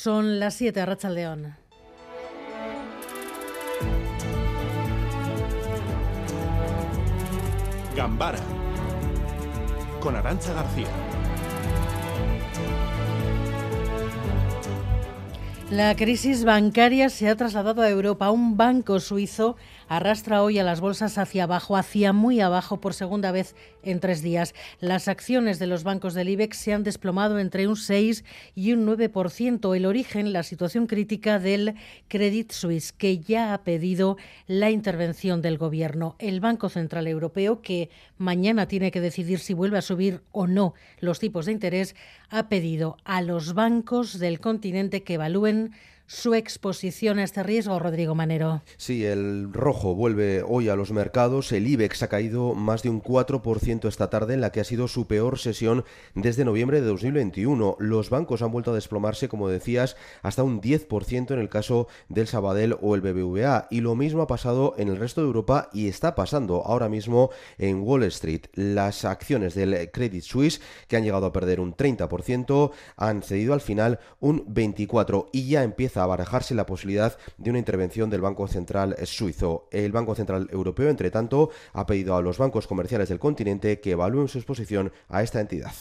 Son las 7, León. Gambara con Arancha García. La crisis bancaria se ha trasladado a Europa. Un banco suizo arrastra hoy a las bolsas hacia abajo, hacia muy abajo por segunda vez en tres días. Las acciones de los bancos del IBEX se han desplomado entre un 6 y un 9%. El origen, la situación crítica del Credit Suisse, que ya ha pedido la intervención del Gobierno. El Banco Central Europeo, que mañana tiene que decidir si vuelve a subir o no los tipos de interés, ha pedido a los bancos del continente que evalúen one su exposición a este riesgo, Rodrigo Manero. Sí, el rojo vuelve hoy a los mercados. El IBEX ha caído más de un 4% esta tarde, en la que ha sido su peor sesión desde noviembre de 2021. Los bancos han vuelto a desplomarse, como decías, hasta un 10% en el caso del Sabadell o el BBVA. Y lo mismo ha pasado en el resto de Europa y está pasando ahora mismo en Wall Street. Las acciones del Credit Suisse, que han llegado a perder un 30%, han cedido al final un 24% y ya empieza barajarse la posibilidad de una intervención del Banco Central suizo. El Banco Central Europeo, entre tanto, ha pedido a los bancos comerciales del continente que evalúen su exposición a esta entidad.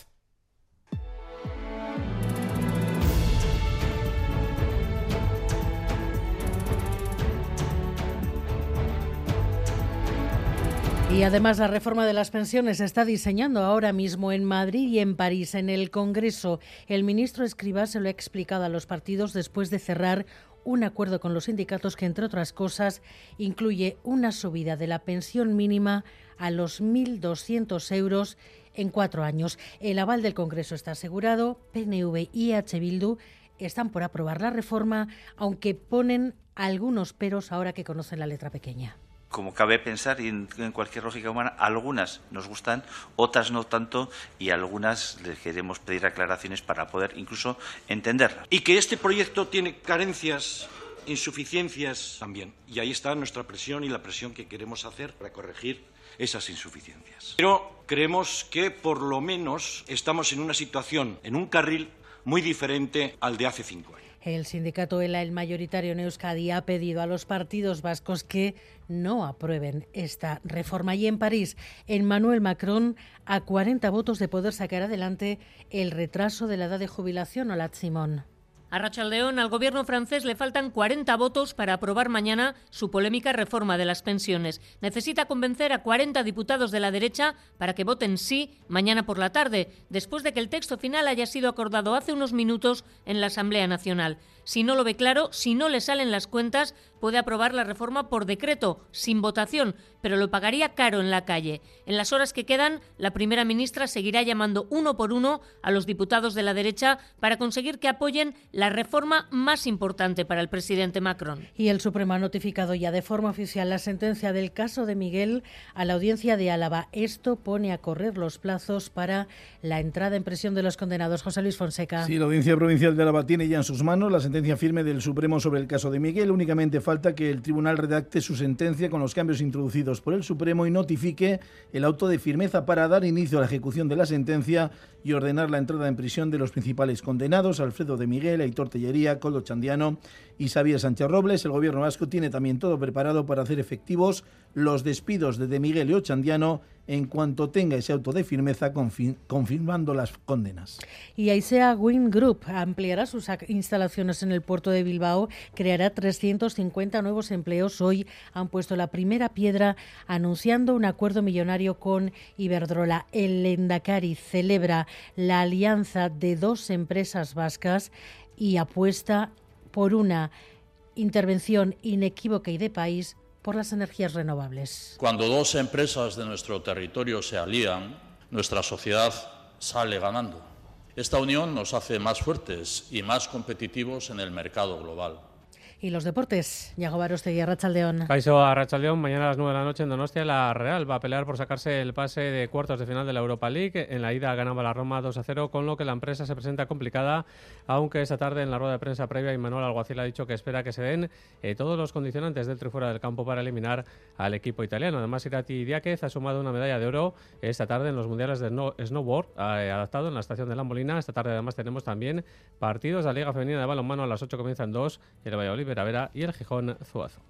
Y además la reforma de las pensiones se está diseñando ahora mismo en Madrid y en París. En el Congreso, el ministro Escribá se lo ha explicado a los partidos después de cerrar un acuerdo con los sindicatos que, entre otras cosas, incluye una subida de la pensión mínima a los 1.200 euros en cuatro años. El aval del Congreso está asegurado. PNV y H. Bildu están por aprobar la reforma, aunque ponen algunos peros ahora que conocen la letra pequeña como cabe pensar, y en, cualquier lógica humana, algunas nos gustan, otras no tanto, y algunas les queremos pedir aclaraciones para poder incluso entenderlas. Y que este proyecto tiene carencias, insuficiencias también. Y ahí está nuestra presión y la presión que queremos hacer para corregir esas insuficiencias. Pero creemos que por lo menos estamos en una situación, en un carril muy diferente al de hace cinco años. El sindicato ELA, el mayoritario en Euskadi, ha pedido a los partidos vascos que no aprueben esta reforma. Y en París, Emmanuel Macron, a 40 votos de poder sacar adelante el retraso de la edad de jubilación, o la Simón. A Rachaldeón, al gobierno francés le faltan 40 votos para aprobar mañana su polémica reforma de las pensiones. Necesita convencer a 40 diputados de la derecha para que voten sí mañana por la tarde, después de que el texto final haya sido acordado hace unos minutos en la Asamblea Nacional. Si no lo ve claro, si no le salen las cuentas, puede aprobar la reforma por decreto, sin votación, pero lo pagaría caro en la calle. En las horas que quedan, la primera ministra seguirá llamando uno por uno a los diputados de la derecha para conseguir que apoyen la reforma más importante para el presidente Macron. Y el Supremo ha notificado ya de forma oficial la sentencia del caso de Miguel a la audiencia de Álava. Esto pone a correr los plazos para la entrada en prisión de los condenados. José Luis Fonseca. Sí, la audiencia provincial de Álava tiene ya en sus manos la sentencia sentencia firme del Supremo sobre el caso de Miguel. Únicamente falta que el tribunal redacte su sentencia con los cambios introducidos por el Supremo y notifique el auto de firmeza para dar inicio a la ejecución de la sentencia y ordenar la entrada en prisión de los principales condenados, Alfredo de Miguel, Aitor Tellería, Coldo Chandiano y Xavier Sánchez Robles. El gobierno vasco tiene también todo preparado para hacer efectivos los despidos de De Miguel y Ochandiano en cuanto tenga ese auto de firmeza confirmando las condenas. Y Aisea Wind Group ampliará sus instalaciones en el puerto de Bilbao, creará 350 nuevos empleos. Hoy han puesto la primera piedra anunciando un acuerdo millonario con Iberdrola. El Endacari celebra la alianza de dos empresas vascas y apuesta por una intervención inequívoca y de país por las energías renovables. Cuando dos empresas de nuestro territorio se alían, nuestra sociedad sale ganando. Esta unión nos hace más fuertes y más competitivos en el mercado global. Y los deportes. Yago Barostegui, Arrachaldeón. Caiso Arrachaldeón, mañana a las 9 de la noche en Donostia, la Real va a pelear por sacarse el pase de cuartos de final de la Europa League. En la ida ganaba la Roma 2 a 0, con lo que la empresa se presenta complicada, aunque esta tarde en la rueda de prensa previa, Manuel Alguacil ha dicho que espera que se den eh, todos los condicionantes dentro y fuera del campo para eliminar al equipo italiano. Además, Irati Diáquez ha sumado una medalla de oro esta tarde en los mundiales de snowboard, eh, adaptado en la estación de La Molina. Esta tarde, además, tenemos también partidos de la Liga Femenina de Balonmano a las 8 comienzan dos, el Valladolid Vera y el Gijón Zuazo.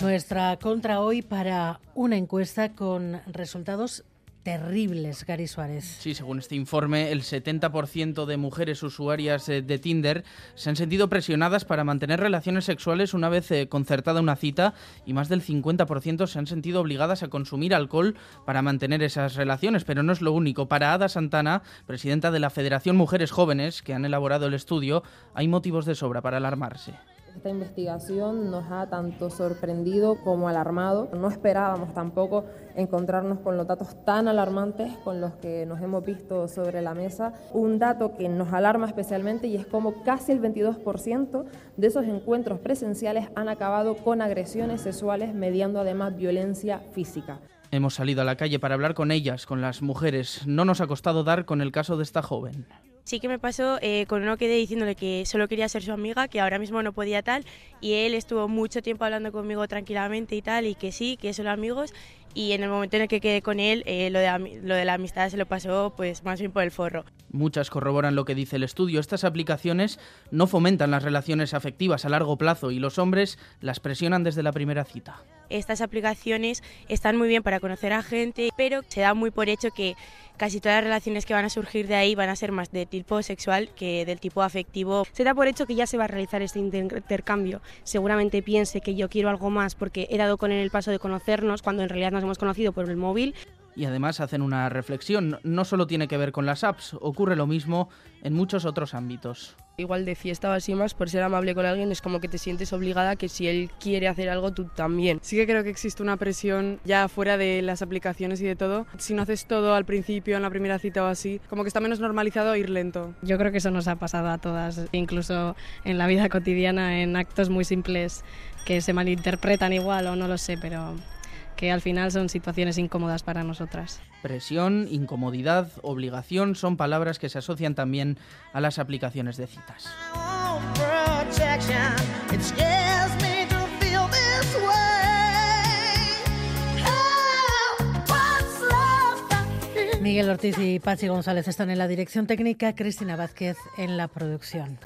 Nuestra contra hoy para una encuesta con resultados terribles, Gary Suárez. Sí, según este informe, el 70% de mujeres usuarias eh, de Tinder se han sentido presionadas para mantener relaciones sexuales una vez eh, concertada una cita y más del 50% se han sentido obligadas a consumir alcohol para mantener esas relaciones. Pero no es lo único. Para Ada Santana, presidenta de la Federación Mujeres Jóvenes, que han elaborado el estudio, hay motivos de sobra para alarmarse. Esta investigación nos ha tanto sorprendido como alarmado. No esperábamos tampoco encontrarnos con los datos tan alarmantes con los que nos hemos visto sobre la mesa. Un dato que nos alarma especialmente y es como casi el 22% de esos encuentros presenciales han acabado con agresiones sexuales mediando además violencia física. Hemos salido a la calle para hablar con ellas, con las mujeres. No nos ha costado dar con el caso de esta joven. Sí que me pasó eh, con uno quedé diciéndole que solo quería ser su amiga, que ahora mismo no podía tal, y él estuvo mucho tiempo hablando conmigo tranquilamente y tal, y que sí, que son amigos, y en el momento en el que quedé con él, eh, lo, de, lo de la amistad se lo pasó pues más bien por el forro. Muchas corroboran lo que dice el estudio. Estas aplicaciones no fomentan las relaciones afectivas a largo plazo y los hombres las presionan desde la primera cita. Estas aplicaciones están muy bien para conocer a gente, pero se da muy por hecho que casi todas las relaciones que van a surgir de ahí van a ser más de tipo sexual que del tipo afectivo. Se da por hecho que ya se va a realizar este intercambio. Seguramente piense que yo quiero algo más porque he dado con él el paso de conocernos cuando en realidad nos hemos conocido por el móvil y además hacen una reflexión. No solo tiene que ver con las apps, ocurre lo mismo en muchos otros ámbitos. Igual de fiesta o así más, por ser amable con alguien, es como que te sientes obligada que si él quiere hacer algo, tú también. Sí que creo que existe una presión ya fuera de las aplicaciones y de todo. Si no haces todo al principio, en la primera cita o así, como que está menos normalizado ir lento. Yo creo que eso nos ha pasado a todas, incluso en la vida cotidiana, en actos muy simples que se malinterpretan igual o no lo sé, pero que al final son situaciones incómodas para nosotras. Presión, incomodidad, obligación son palabras que se asocian también a las aplicaciones de citas. Miguel Ortiz y Pachi González están en la dirección técnica, Cristina Vázquez en la producción.